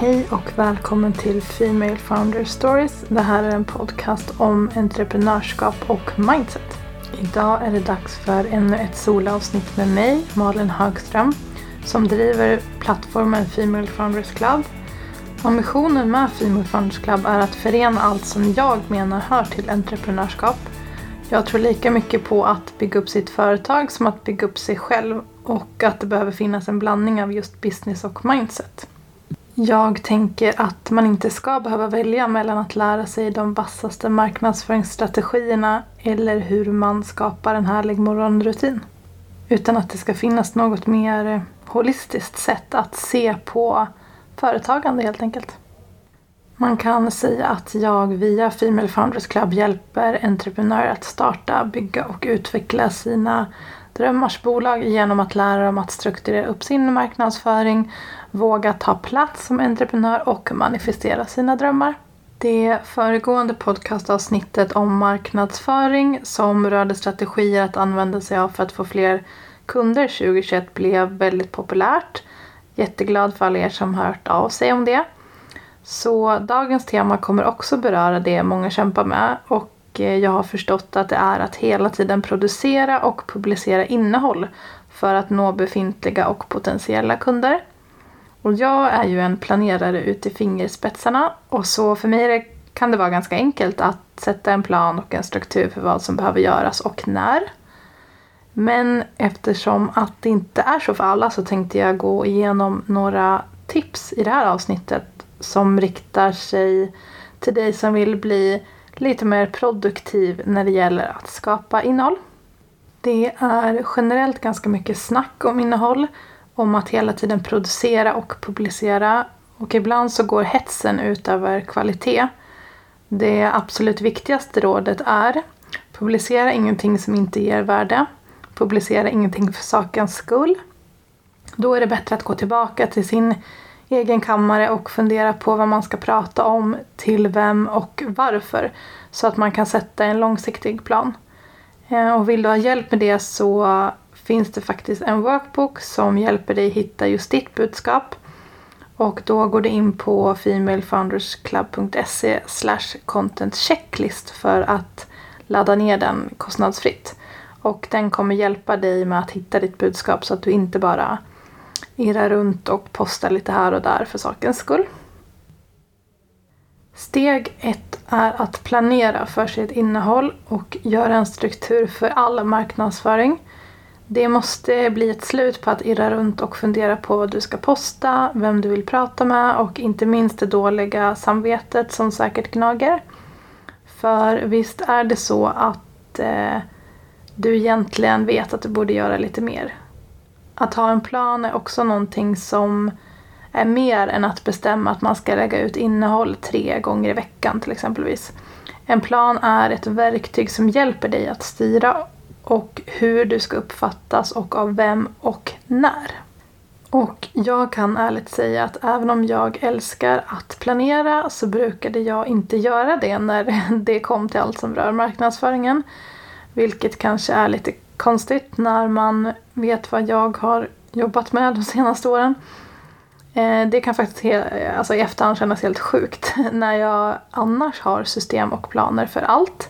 Hej och välkommen till Female Founder Stories. Det här är en podcast om entreprenörskap och mindset. Idag är det dags för ännu ett solavsnitt med mig, Malin Högström, som driver plattformen Female Founders Club. Ambitionen med Female Founders Club är att förena allt som jag menar hör till entreprenörskap. Jag tror lika mycket på att bygga upp sitt företag som att bygga upp sig själv och att det behöver finnas en blandning av just business och mindset. Jag tänker att man inte ska behöva välja mellan att lära sig de vassaste marknadsföringsstrategierna eller hur man skapar en härlig morgonrutin. Utan att det ska finnas något mer holistiskt sätt att se på företagande helt enkelt. Man kan säga att jag via Female Founders Club hjälper entreprenörer att starta, bygga och utveckla sina drömmars bolag genom att lära dem att strukturera upp sin marknadsföring, våga ta plats som entreprenör och manifestera sina drömmar. Det föregående podcastavsnittet om marknadsföring som rörde strategier att använda sig av för att få fler kunder 2021 blev väldigt populärt. Jätteglad för alla er som hört av sig om det. Så dagens tema kommer också beröra det många kämpar med och jag har förstått att det är att hela tiden producera och publicera innehåll för att nå befintliga och potentiella kunder. Och jag är ju en planerare ut i fingerspetsarna och så för mig kan det vara ganska enkelt att sätta en plan och en struktur för vad som behöver göras och när. Men eftersom att det inte är så för alla så tänkte jag gå igenom några tips i det här avsnittet som riktar sig till dig som vill bli lite mer produktiv när det gäller att skapa innehåll. Det är generellt ganska mycket snack om innehåll, om att hela tiden producera och publicera och ibland så går hetsen ut över kvalitet. Det absolut viktigaste rådet är publicera ingenting som inte ger värde. Publicera ingenting för sakens skull. Då är det bättre att gå tillbaka till sin egen kammare och fundera på vad man ska prata om, till vem och varför. Så att man kan sätta en långsiktig plan. Eh, och vill du ha hjälp med det så finns det faktiskt en workbook som hjälper dig hitta just ditt budskap. Och då går du in på femalefoundersclub.se content checklist för att ladda ner den kostnadsfritt. Och den kommer hjälpa dig med att hitta ditt budskap så att du inte bara irrar runt och postar lite här och där för sakens skull. Steg ett är att planera för sitt innehåll och göra en struktur för all marknadsföring. Det måste bli ett slut på att irra runt och fundera på vad du ska posta, vem du vill prata med och inte minst det dåliga samvetet som säkert gnager. För visst är det så att eh, du egentligen vet att du borde göra lite mer. Att ha en plan är också någonting som är mer än att bestämma att man ska lägga ut innehåll tre gånger i veckan till exempelvis. En plan är ett verktyg som hjälper dig att styra och hur du ska uppfattas och av vem och när. Och jag kan ärligt säga att även om jag älskar att planera så brukade jag inte göra det när det kom till allt som rör marknadsföringen. Vilket kanske är lite konstigt när man vet vad jag har jobbat med de senaste åren. Eh, det kan faktiskt alltså i efterhand kännas helt sjukt när jag annars har system och planer för allt.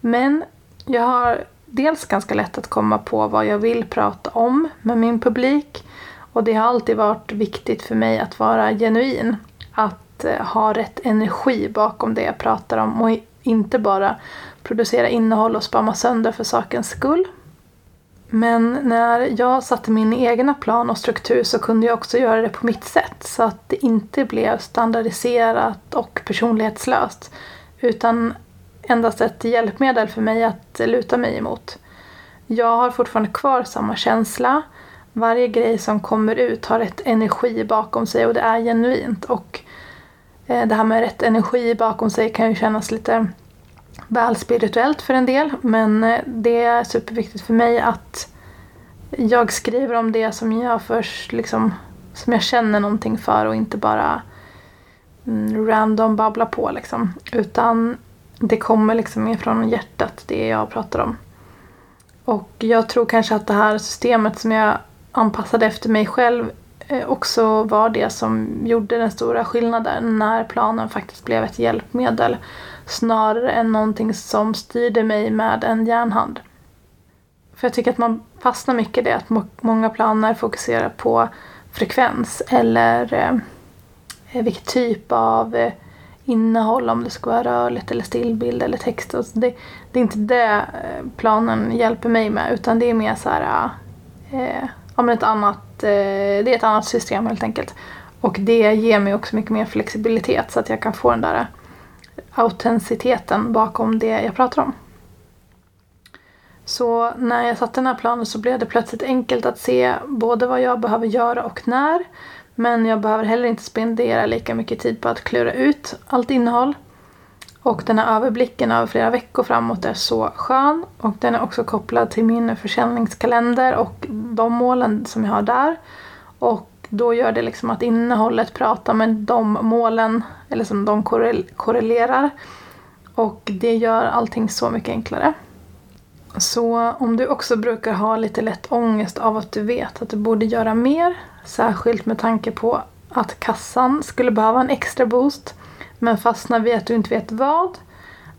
Men jag har dels ganska lätt att komma på vad jag vill prata om med min publik. Och det har alltid varit viktigt för mig att vara genuin. Att eh, ha rätt energi bakom det jag pratar om och inte bara producera innehåll och spamma sönder för sakens skull. Men när jag satte min egna plan och struktur så kunde jag också göra det på mitt sätt så att det inte blev standardiserat och personlighetslöst utan endast ett hjälpmedel för mig att luta mig emot. Jag har fortfarande kvar samma känsla. Varje grej som kommer ut har rätt energi bakom sig och det är genuint. Och eh, det här med rätt energi bakom sig kan ju kännas lite väl spirituellt för en del men eh, det är superviktigt för mig att jag skriver om det som jag först liksom, som jag känner någonting för och inte bara mm, random babbla på liksom. Utan det kommer liksom ifrån hjärtat, det jag pratar om. Och jag tror kanske att det här systemet som jag anpassade efter mig själv eh, också var det som gjorde den stora skillnaden när planen faktiskt blev ett hjälpmedel snarare än någonting som styrde mig med en järnhand. För jag tycker att man fastnar mycket i det att många planer fokuserar på frekvens eller eh, vilken typ av eh, innehåll, om det ska vara rörligt eller stillbild eller text. Och det, det, är inte det eh, planen hjälper mig med utan det är mer så här, eh, eh ja, ett annat, eh, det är ett annat system helt enkelt. Och det ger mig också mycket mer flexibilitet så att jag kan få den där eh, autenticiteten bakom det jag pratar om. Så när jag satte den här planen så blev det plötsligt enkelt att se både vad jag behöver göra och när. Men jag behöver heller inte spendera lika mycket tid på att klura ut allt innehåll. Och den här överblicken över flera veckor framåt är så skön. Och den är också kopplad till min försäljningskalender och de målen som jag har där. Och då gör det liksom att innehållet pratar med de målen, eller som de korrelerar. Och det gör allting så mycket enklare. Så om du också brukar ha lite lätt ångest av att du vet att du borde göra mer, särskilt med tanke på att kassan skulle behöva en extra boost, men fastnar vid att du inte vet vad,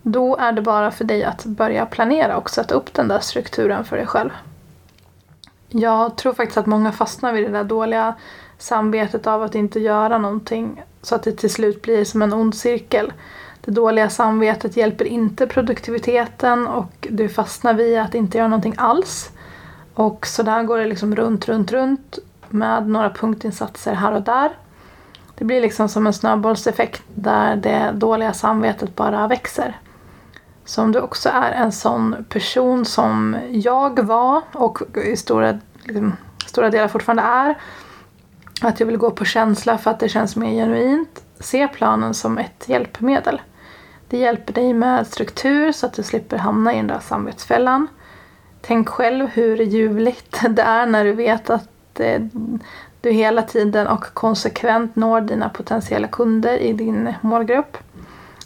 då är det bara för dig att börja planera och sätta upp den där strukturen för dig själv. Jag tror faktiskt att många fastnar vid det där dåliga samvetet av att inte göra någonting så att det till slut blir som en ond cirkel. Det dåliga samvetet hjälper inte produktiviteten och du fastnar vid att inte göra någonting alls. Och så där går det liksom runt, runt, runt med några punktinsatser här och där. Det blir liksom som en snöbollseffekt där det dåliga samvetet bara växer. Så om du också är en sån person som jag var och i stora, liksom, stora delar fortfarande är. Att jag vill gå på känsla för att det känns mer genuint. Se planen som ett hjälpmedel. Det hjälper dig med struktur så att du slipper hamna i den där samvetsfällan. Tänk själv hur ljuvligt det är när du vet att eh, du hela tiden och konsekvent når dina potentiella kunder i din målgrupp.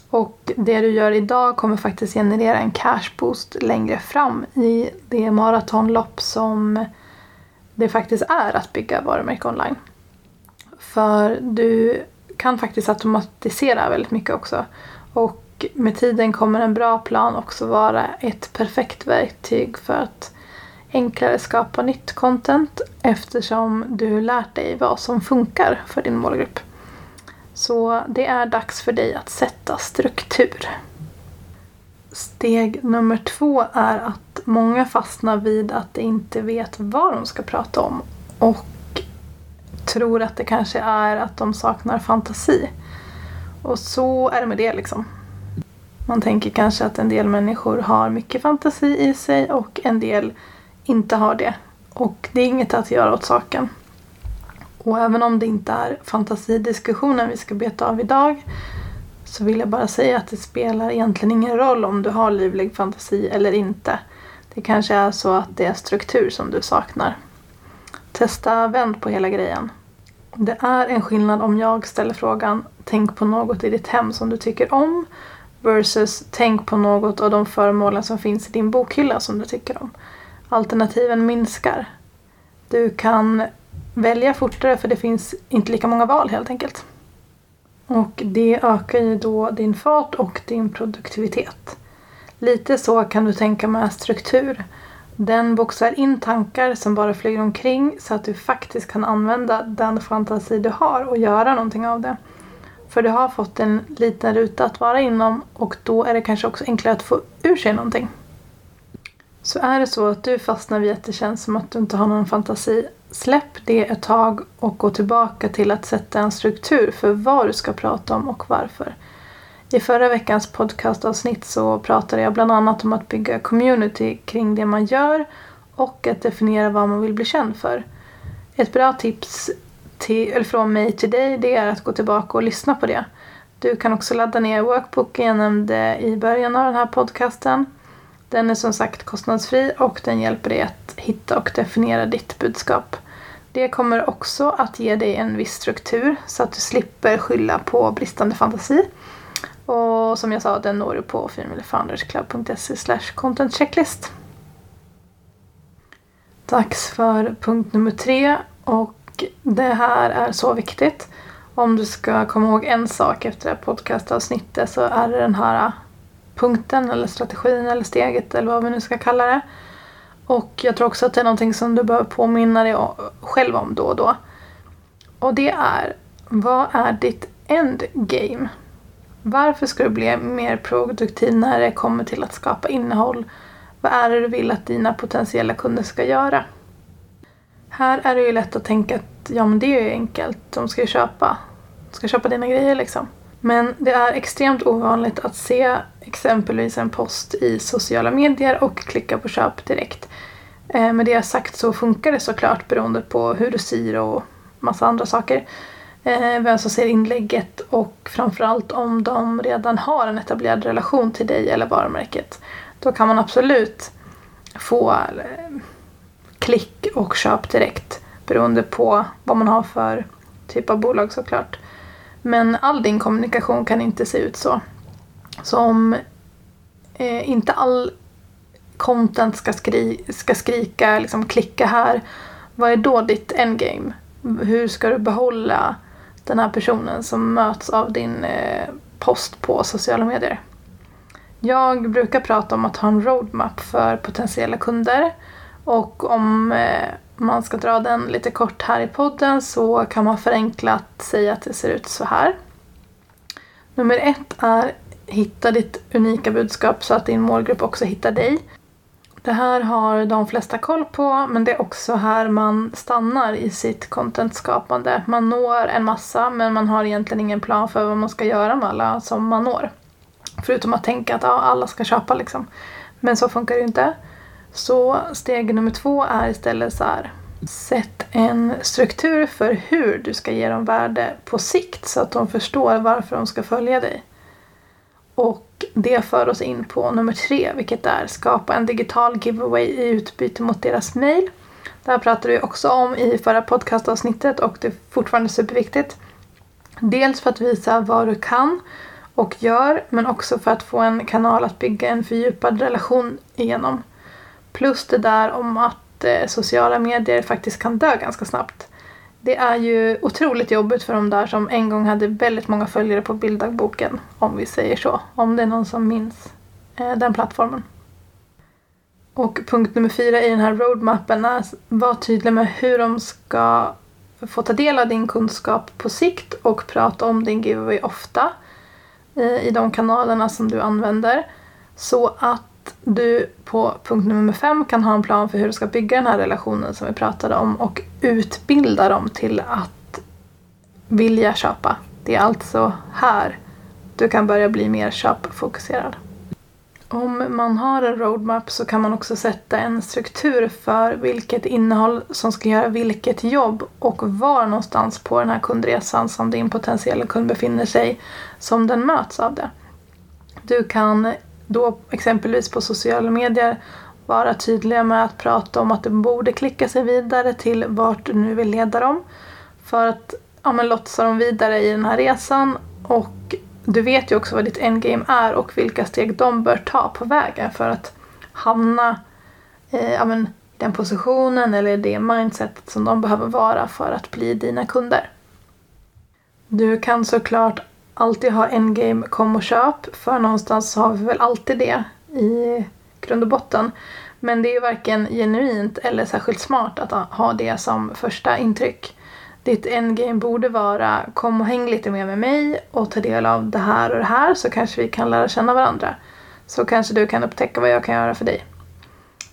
Och det du gör idag kommer faktiskt generera en cashboost längre fram i det maratonlopp som det faktiskt är att bygga varumärke online. För du kan faktiskt automatisera väldigt mycket också. Och med tiden kommer en bra plan också vara ett perfekt verktyg för att enklare skapa nytt content eftersom du lärt dig vad som funkar för din målgrupp. Så det är dags för dig att sätta struktur. Steg nummer två är att många fastnar vid att de inte vet vad de ska prata om och tror att det kanske är att de saknar fantasi. Och så är det med det liksom. Man tänker kanske att en del människor har mycket fantasi i sig och en del inte har det. Och det är inget att göra åt saken. Och även om det inte är fantasidiskussionen vi ska beta av idag så vill jag bara säga att det spelar egentligen ingen roll om du har livlig fantasi eller inte. Det kanske är så att det är struktur som du saknar. Testa vänd på hela grejen. Det är en skillnad om jag ställer frågan Tänk på något i ditt hem som du tycker om versus tänk på något av de föremålen som finns i din bokhylla som du tycker om. Alternativen minskar. Du kan välja fortare för det finns inte lika många val helt enkelt. Och det ökar ju då din fart och din produktivitet. Lite så kan du tänka med struktur. Den boxar in tankar som bara flyger omkring så att du faktiskt kan använda den fantasi du har och göra någonting av det. För du har fått en liten ruta att vara inom och då är det kanske också enklare att få ur sig någonting. Så är det så att du fastnar vid att det känns som att du inte har någon fantasi, släpp det ett tag och gå tillbaka till att sätta en struktur för vad du ska prata om och varför. I förra veckans podcastavsnitt så pratade jag bland annat om att bygga community kring det man gör och att definiera vad man vill bli känd för. Ett bra tips till, eller från mig till dig det är att gå tillbaka och lyssna på det. Du kan också ladda ner workbooken jag nämnde i början av den här podcasten. Den är som sagt kostnadsfri och den hjälper dig att hitta och definiera ditt budskap. Det kommer också att ge dig en viss struktur så att du slipper skylla på bristande fantasi. Och som jag sa, den når du på femalefoundersclub.se content checklist. Dags för punkt nummer tre och och det här är så viktigt. Om du ska komma ihåg en sak efter det här podcastavsnittet så är det den här punkten eller strategin eller steget eller vad vi nu ska kalla det. Och jag tror också att det är någonting som du behöver påminna dig själv om då och då. Och det är, vad är ditt endgame? Varför ska du bli mer produktiv när det kommer till att skapa innehåll? Vad är det du vill att dina potentiella kunder ska göra? Här är det ju lätt att tänka att ja men det är ju enkelt, de ska ju köpa. De ska köpa dina grejer liksom. Men det är extremt ovanligt att se exempelvis en post i sociala medier och klicka på köp direkt. Eh, med det sagt så funkar det såklart beroende på hur du syr och massa andra saker. Eh, vem som ser inlägget och framförallt om de redan har en etablerad relation till dig eller varumärket. Då kan man absolut få eh, klick och köp direkt beroende på vad man har för typ av bolag såklart. Men all din kommunikation kan inte se ut så. Så om eh, inte all content ska, skri ska skrika, liksom klicka här, vad är då ditt endgame? Hur ska du behålla den här personen som möts av din eh, post på sociala medier? Jag brukar prata om att ha en roadmap för potentiella kunder och om eh, man ska dra den lite kort här i podden så kan man förenklat säga att det ser ut så här. Nummer ett är hitta ditt unika budskap så att din målgrupp också hittar dig. Det här har de flesta koll på men det är också här man stannar i sitt contentskapande. Man når en massa men man har egentligen ingen plan för vad man ska göra med alla som man når. Förutom att tänka att ja, alla ska köpa liksom. Men så funkar det ju inte. Så steg nummer två är istället så här. Sätt en struktur för hur du ska ge dem värde på sikt så att de förstår varför de ska följa dig. Och det för oss in på nummer tre, vilket är skapa en digital giveaway i utbyte mot deras mail. Det här pratade vi också om i förra podcastavsnittet och det är fortfarande superviktigt. Dels för att visa vad du kan och gör, men också för att få en kanal att bygga en fördjupad relation igenom. Plus det där om att eh, sociala medier faktiskt kan dö ganska snabbt. Det är ju otroligt jobbigt för de där som en gång hade väldigt många följare på bilddagboken, om vi säger så. Om det är någon som minns eh, den plattformen. Och punkt nummer fyra i den här roadmappen är att vara tydlig med hur de ska få ta del av din kunskap på sikt och prata om din giveaway ofta eh, i de kanalerna som du använder. Så att att du på punkt nummer fem kan ha en plan för hur du ska bygga den här relationen som vi pratade om och utbilda dem till att vilja köpa. Det är alltså här du kan börja bli mer köpfokuserad. Om man har en roadmap så kan man också sätta en struktur för vilket innehåll som ska göra vilket jobb och var någonstans på den här kundresan som din potentiella kund befinner sig som den möts av det. Du kan då exempelvis på sociala medier vara tydliga med att prata om att de borde klicka sig vidare till vart du nu vill leda dem. För att ja, men lotsa dem vidare i den här resan och du vet ju också vad ditt endgame är och vilka steg de bör ta på vägen för att hamna i ja, men, i den positionen eller det mindsetet som de behöver vara för att bli dina kunder. Du kan såklart alltid ha endgame kom och köp. För någonstans har vi väl alltid det i grund och botten. Men det är ju varken genuint eller särskilt smart att ha det som första intryck. Ditt endgame borde vara kom och häng lite mer med mig och ta del av det här och det här så kanske vi kan lära känna varandra. Så kanske du kan upptäcka vad jag kan göra för dig.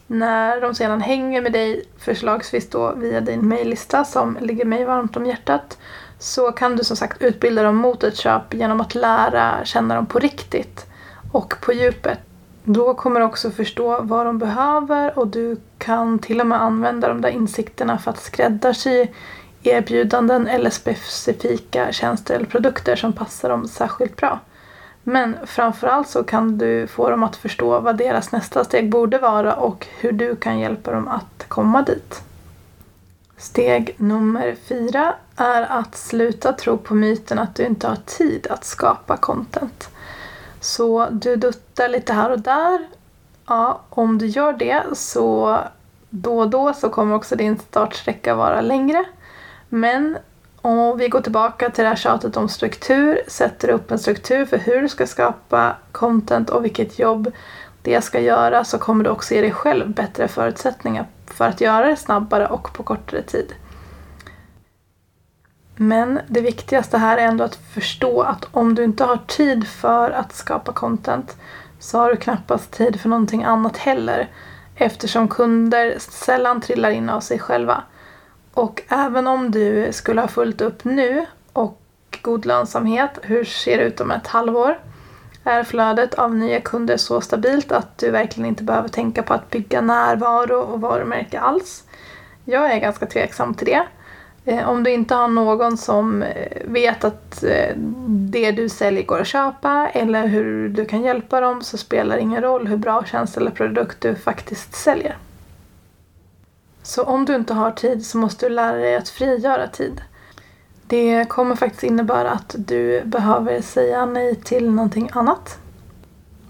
När de sedan hänger med dig, förslagsvis då via din mejllista som ligger mig varmt om hjärtat, så kan du som sagt utbilda dem mot ett köp genom att lära känna dem på riktigt och på djupet. Då kommer du också förstå vad de behöver och du kan till och med använda de där insikterna för att skräddarsy erbjudanden eller specifika tjänster eller produkter som passar dem särskilt bra. Men framförallt så kan du få dem att förstå vad deras nästa steg borde vara och hur du kan hjälpa dem att komma dit. Steg nummer fyra är att sluta tro på myten att du inte har tid att skapa content. Så du duttar lite här och där. Ja, om du gör det så då och då så kommer också din startsträcka vara längre. Men om vi går tillbaka till det här tjatet om struktur, sätter upp en struktur för hur du ska skapa content och vilket jobb det ska göra så kommer du också ge dig själv bättre förutsättningar för att göra det snabbare och på kortare tid. Men det viktigaste här är ändå att förstå att om du inte har tid för att skapa content så har du knappast tid för någonting annat heller eftersom kunder sällan trillar in av sig själva. Och även om du skulle ha fullt upp nu och god lönsamhet, hur ser det ut om ett halvår? Är flödet av nya kunder så stabilt att du verkligen inte behöver tänka på att bygga närvaro och varumärke alls? Jag är ganska tveksam till det. Eh, om du inte har någon som eh, vet att eh, det du säljer går att köpa eller hur du kan hjälpa dem så spelar det ingen roll hur bra tjänst eller produkt du faktiskt säljer. Så om du inte har tid så måste du lära dig att frigöra tid. Det kommer faktiskt innebära att du behöver säga nej till någonting annat.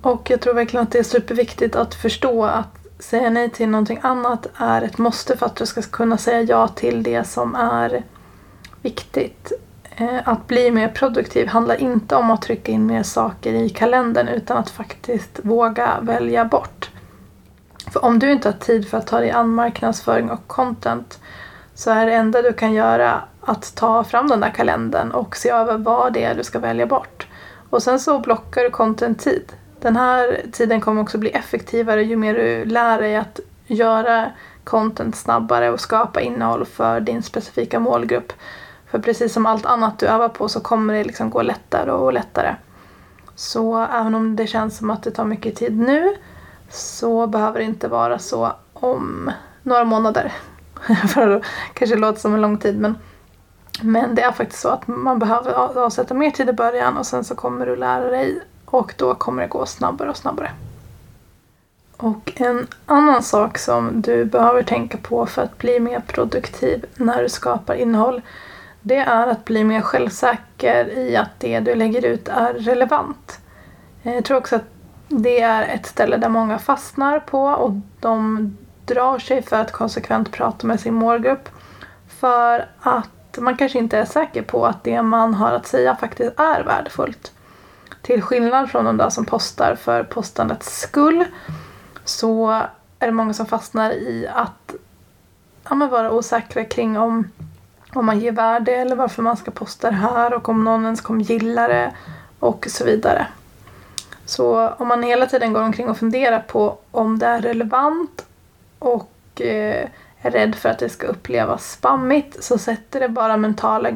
Och jag tror verkligen att det är superviktigt att förstå att säga nej till någonting annat är ett måste för att du ska kunna säga ja till det som är viktigt. Eh, att bli mer produktiv handlar inte om att trycka in mer saker i kalendern utan att faktiskt våga välja bort. För om du inte har tid för att ta dig an marknadsföring och content så är det enda du kan göra att ta fram den där kalendern och se över vad det är du ska välja bort. Och sen så blockar du content-tid. Den här tiden kommer också bli effektivare ju mer du lär dig att göra content snabbare och skapa innehåll för din specifika målgrupp. För precis som allt annat du övar på så kommer det liksom gå lättare och lättare. Så även om det känns som att det tar mycket tid nu så behöver det inte vara så om några månader. För det kanske låter som en lång tid men, men det är faktiskt så att man behöver avsätta mer tid i början och sen så kommer du lära dig och då kommer det gå snabbare och snabbare. Och en annan sak som du behöver tänka på för att bli mer produktiv när du skapar innehåll det är att bli mer självsäker i att det du lägger ut är relevant. Jag tror också att det är ett ställe där många fastnar på och de drar sig för att konsekvent prata med sin målgrupp för att man kanske inte är säker på att det man har att säga faktiskt är värdefullt. Till skillnad från de där som postar för postandets skull så är det många som fastnar i att ja, vara osäkra kring om, om man ger värde eller varför man ska posta det här och om någon ens kommer gilla det och så vidare. Så om man hela tiden går omkring och funderar på om det är relevant och eh, är rädd för att det ska upplevas spammigt så sätter det bara mentala,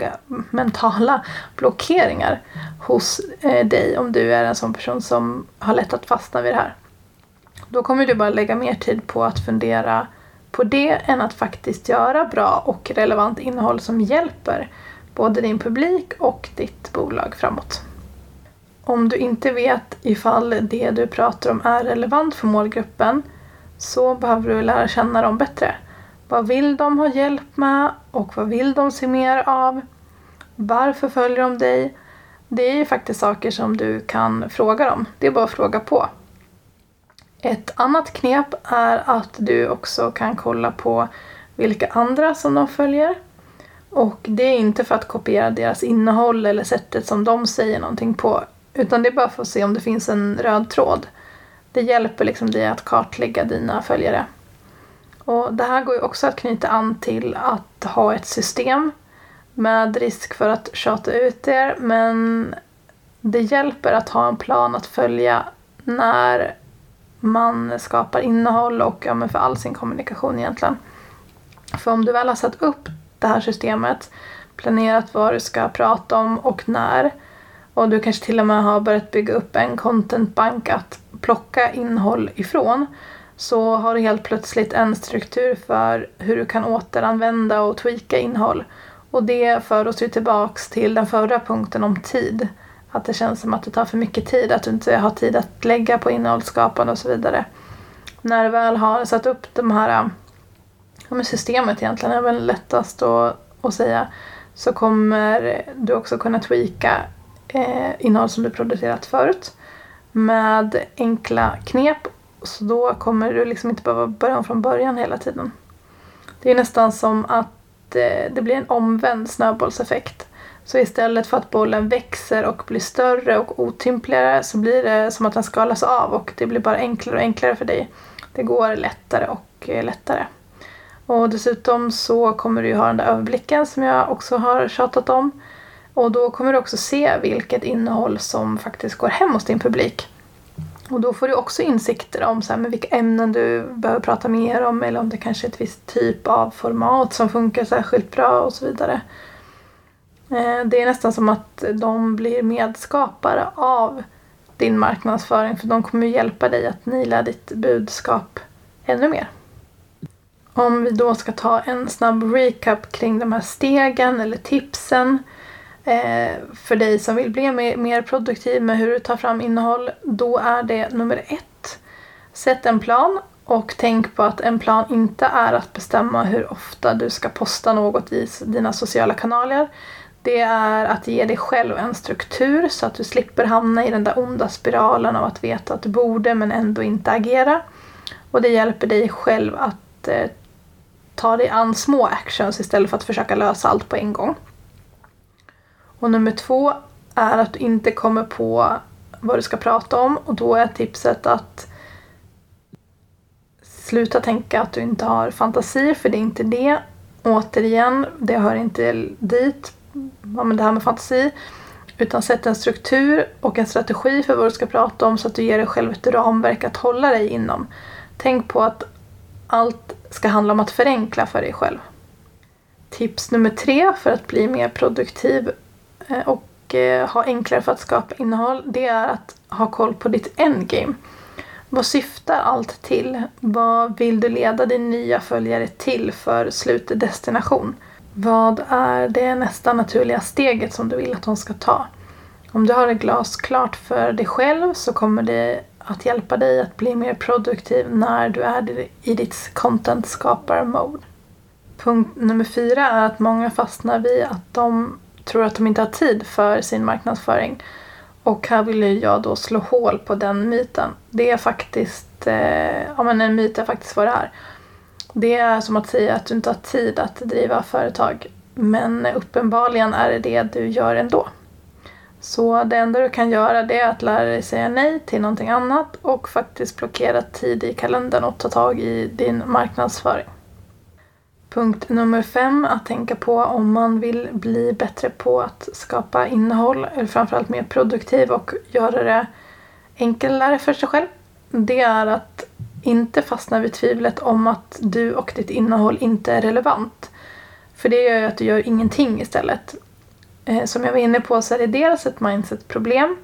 mentala blockeringar hos eh, dig om du är en sån person som har lätt att fastna vid det här. Då kommer du bara lägga mer tid på att fundera på det än att faktiskt göra bra och relevant innehåll som hjälper både din publik och ditt bolag framåt. Om du inte vet ifall det du pratar om är relevant för målgruppen så behöver du lära känna dem bättre. Vad vill de ha hjälp med och vad vill de se mer av? Varför följer de dig? Det är ju faktiskt saker som du kan fråga dem. Det är bara att fråga på. Ett annat knep är att du också kan kolla på vilka andra som de följer. Och det är inte för att kopiera deras innehåll eller sättet som de säger någonting på. Utan det är bara för att se om det finns en röd tråd. Det hjälper liksom dig att kartlägga dina följare. Och det här går ju också att knyta an till att ha ett system med risk för att tjata ut er men det hjälper att ha en plan att följa när man skapar innehåll och ja, för all sin kommunikation egentligen. För om du väl har satt upp det här systemet, planerat vad du ska prata om och när och du kanske till och med har börjat bygga upp en contentbank att plocka innehåll ifrån så har du helt plötsligt en struktur för hur du kan återanvända och tweaka innehåll. Och det för oss ju tillbaks till den förra punkten om tid. Att det känns som att det tar för mycket tid, att du inte har tid att lägga på innehållsskapande och så vidare. När du väl har satt upp de här ja, systemet egentligen är väl lättast att, att säga så kommer du också kunna tweaka eh, innehåll som du producerat förut med enkla knep så då kommer du liksom inte behöva börja om från början hela tiden. Det är nästan som att eh, det blir en omvänd snöbollseffekt. Så istället för att bollen växer och blir större och otympligare så blir det som att den skalas av och det blir bara enklare och enklare för dig. Det går lättare och eh, lättare. Och dessutom så kommer du ju ha den där överblicken som jag också har tjatat om. Och då kommer du också se vilket innehåll som faktiskt går hem hos din publik. Och då får du också insikter om så här, med vilka ämnen du behöver prata mer om eller om det kanske är ett visst typ av format som funkar särskilt bra och så vidare. Eh, det är nästan som att de blir medskapare av din marknadsföring för de kommer hjälpa dig att nila ditt budskap ännu mer. Om vi då ska ta en snabb recap kring de här stegen eller tipsen Eh, för dig som vill bli mer produktiv med hur du tar fram innehåll. Då är det nummer ett. Sätt en plan och tänk på att en plan inte är att bestämma hur ofta du ska posta något i dina sociala kanaler. Det är att ge dig själv en struktur så att du slipper hamna i den där onda spiralen av att veta att du borde men ändå inte agera. Och det hjälper dig själv att eh, ta dig an små actions istället för att försöka lösa allt på en gång. Och nummer två är att du inte kommer på vad du ska prata om och då är tipset att sluta tänka att du inte har fantasi för det är inte det. Återigen, det hör inte dit, ja, men det här med fantasi. Utan sätt en struktur och en strategi för vad du ska prata om så att du ger dig själv ett ramverk att hålla dig inom. Tänk på att allt ska handla om att förenkla för dig själv. Tips nummer tre för att bli mer produktiv Eh, och eh, ha enklare för att skapa innehåll det är att ha koll på ditt endgame. Vad syftar allt till? Vad vill du leda din nya följare till för slutdestination? Vad är det nästa naturliga steget som du vill att de ska ta? Om du har det glasklart för dig själv så kommer det att hjälpa dig att bli mer produktiv när du är i ditt content skapar-mode. Punkt nummer fyra är att många fastnar vid att de tror att de inte har tid för sin marknadsföring. Och här vill jag då slå hål på den myten. Det är faktiskt, eh, ja men en myt är faktiskt vad det är. Det är som att säga att du inte har tid att driva företag. Men uppenbarligen är det det du gör ändå. Så det enda du kan göra det är att lära dig säga nej till någonting annat och faktiskt blockera tid i kalendern och ta tag i din marknadsföring. Punkt nummer fem att tänka på om man vill bli bättre på att skapa innehåll, eller framförallt mer produktiv och göra det enklare för sig själv. Det är att inte fastna vid tvivlet om att du och ditt innehåll inte är relevant. För det gör ju att du gör ingenting istället. Eh, som jag var inne på så är det dels ett mindset-problem.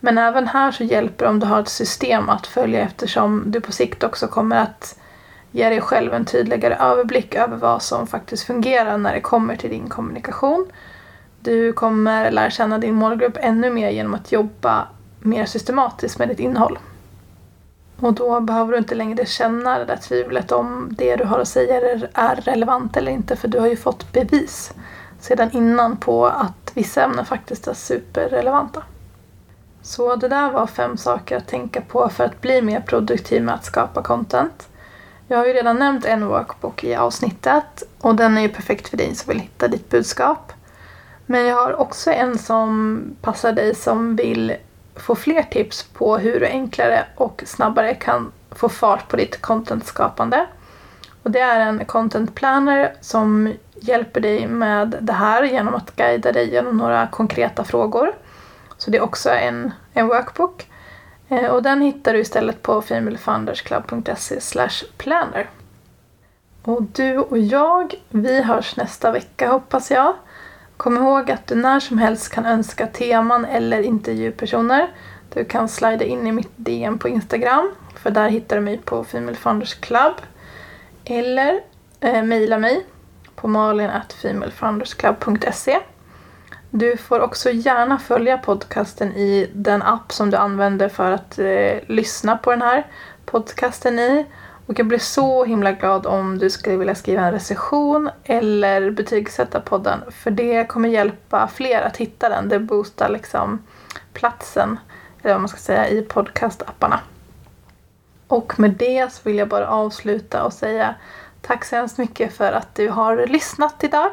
Men även här så hjälper det om du har ett system att följa eftersom du på sikt också kommer att ge dig själv en tydligare överblick över vad som faktiskt fungerar när det kommer till din kommunikation. Du kommer lära känna din målgrupp ännu mer genom att jobba mer systematiskt med ditt innehåll. Och då behöver du inte längre känna det där tvivlet om det du har att säga är relevant eller inte för du har ju fått bevis sedan innan på att vissa ämnen faktiskt är superrelevanta. Så det där var fem saker att tänka på för att bli mer produktiv med att skapa content. Jag har ju redan nämnt en workbook i avsnittet och den är ju perfekt för dig som vill hitta ditt budskap. Men jag har också en som passar dig som vill få fler tips på hur du enklare och snabbare kan få fart på ditt contentskapande. Och det är en content planner som hjälper dig med det här genom att guida dig genom några konkreta frågor. Så det är också en, en workbook. Eh, och den hittar du istället på femalefoundersclub.se planner. Och du och jag, vi hörs nästa vecka hoppas jag. Kom ihåg att du när som helst kan önska teman eller intervjupersoner. Du kan slida in i mitt DM på Instagram, för där hittar du mig på Female Founders Club. Eller eh, mejla mig på malin.femalefoundersclub.se du får också gärna följa podcasten i den app som du använder för att eh, lyssna på den här podcasten i. Och jag blir så himla glad om du skulle vilja skriva en recension eller betygsätta podden. För det kommer hjälpa fler att hitta den. Det boostar liksom platsen, eller vad man ska säga, i podcastapparna. Och med det så vill jag bara avsluta och säga Tack så hemskt mycket för att du har lyssnat idag.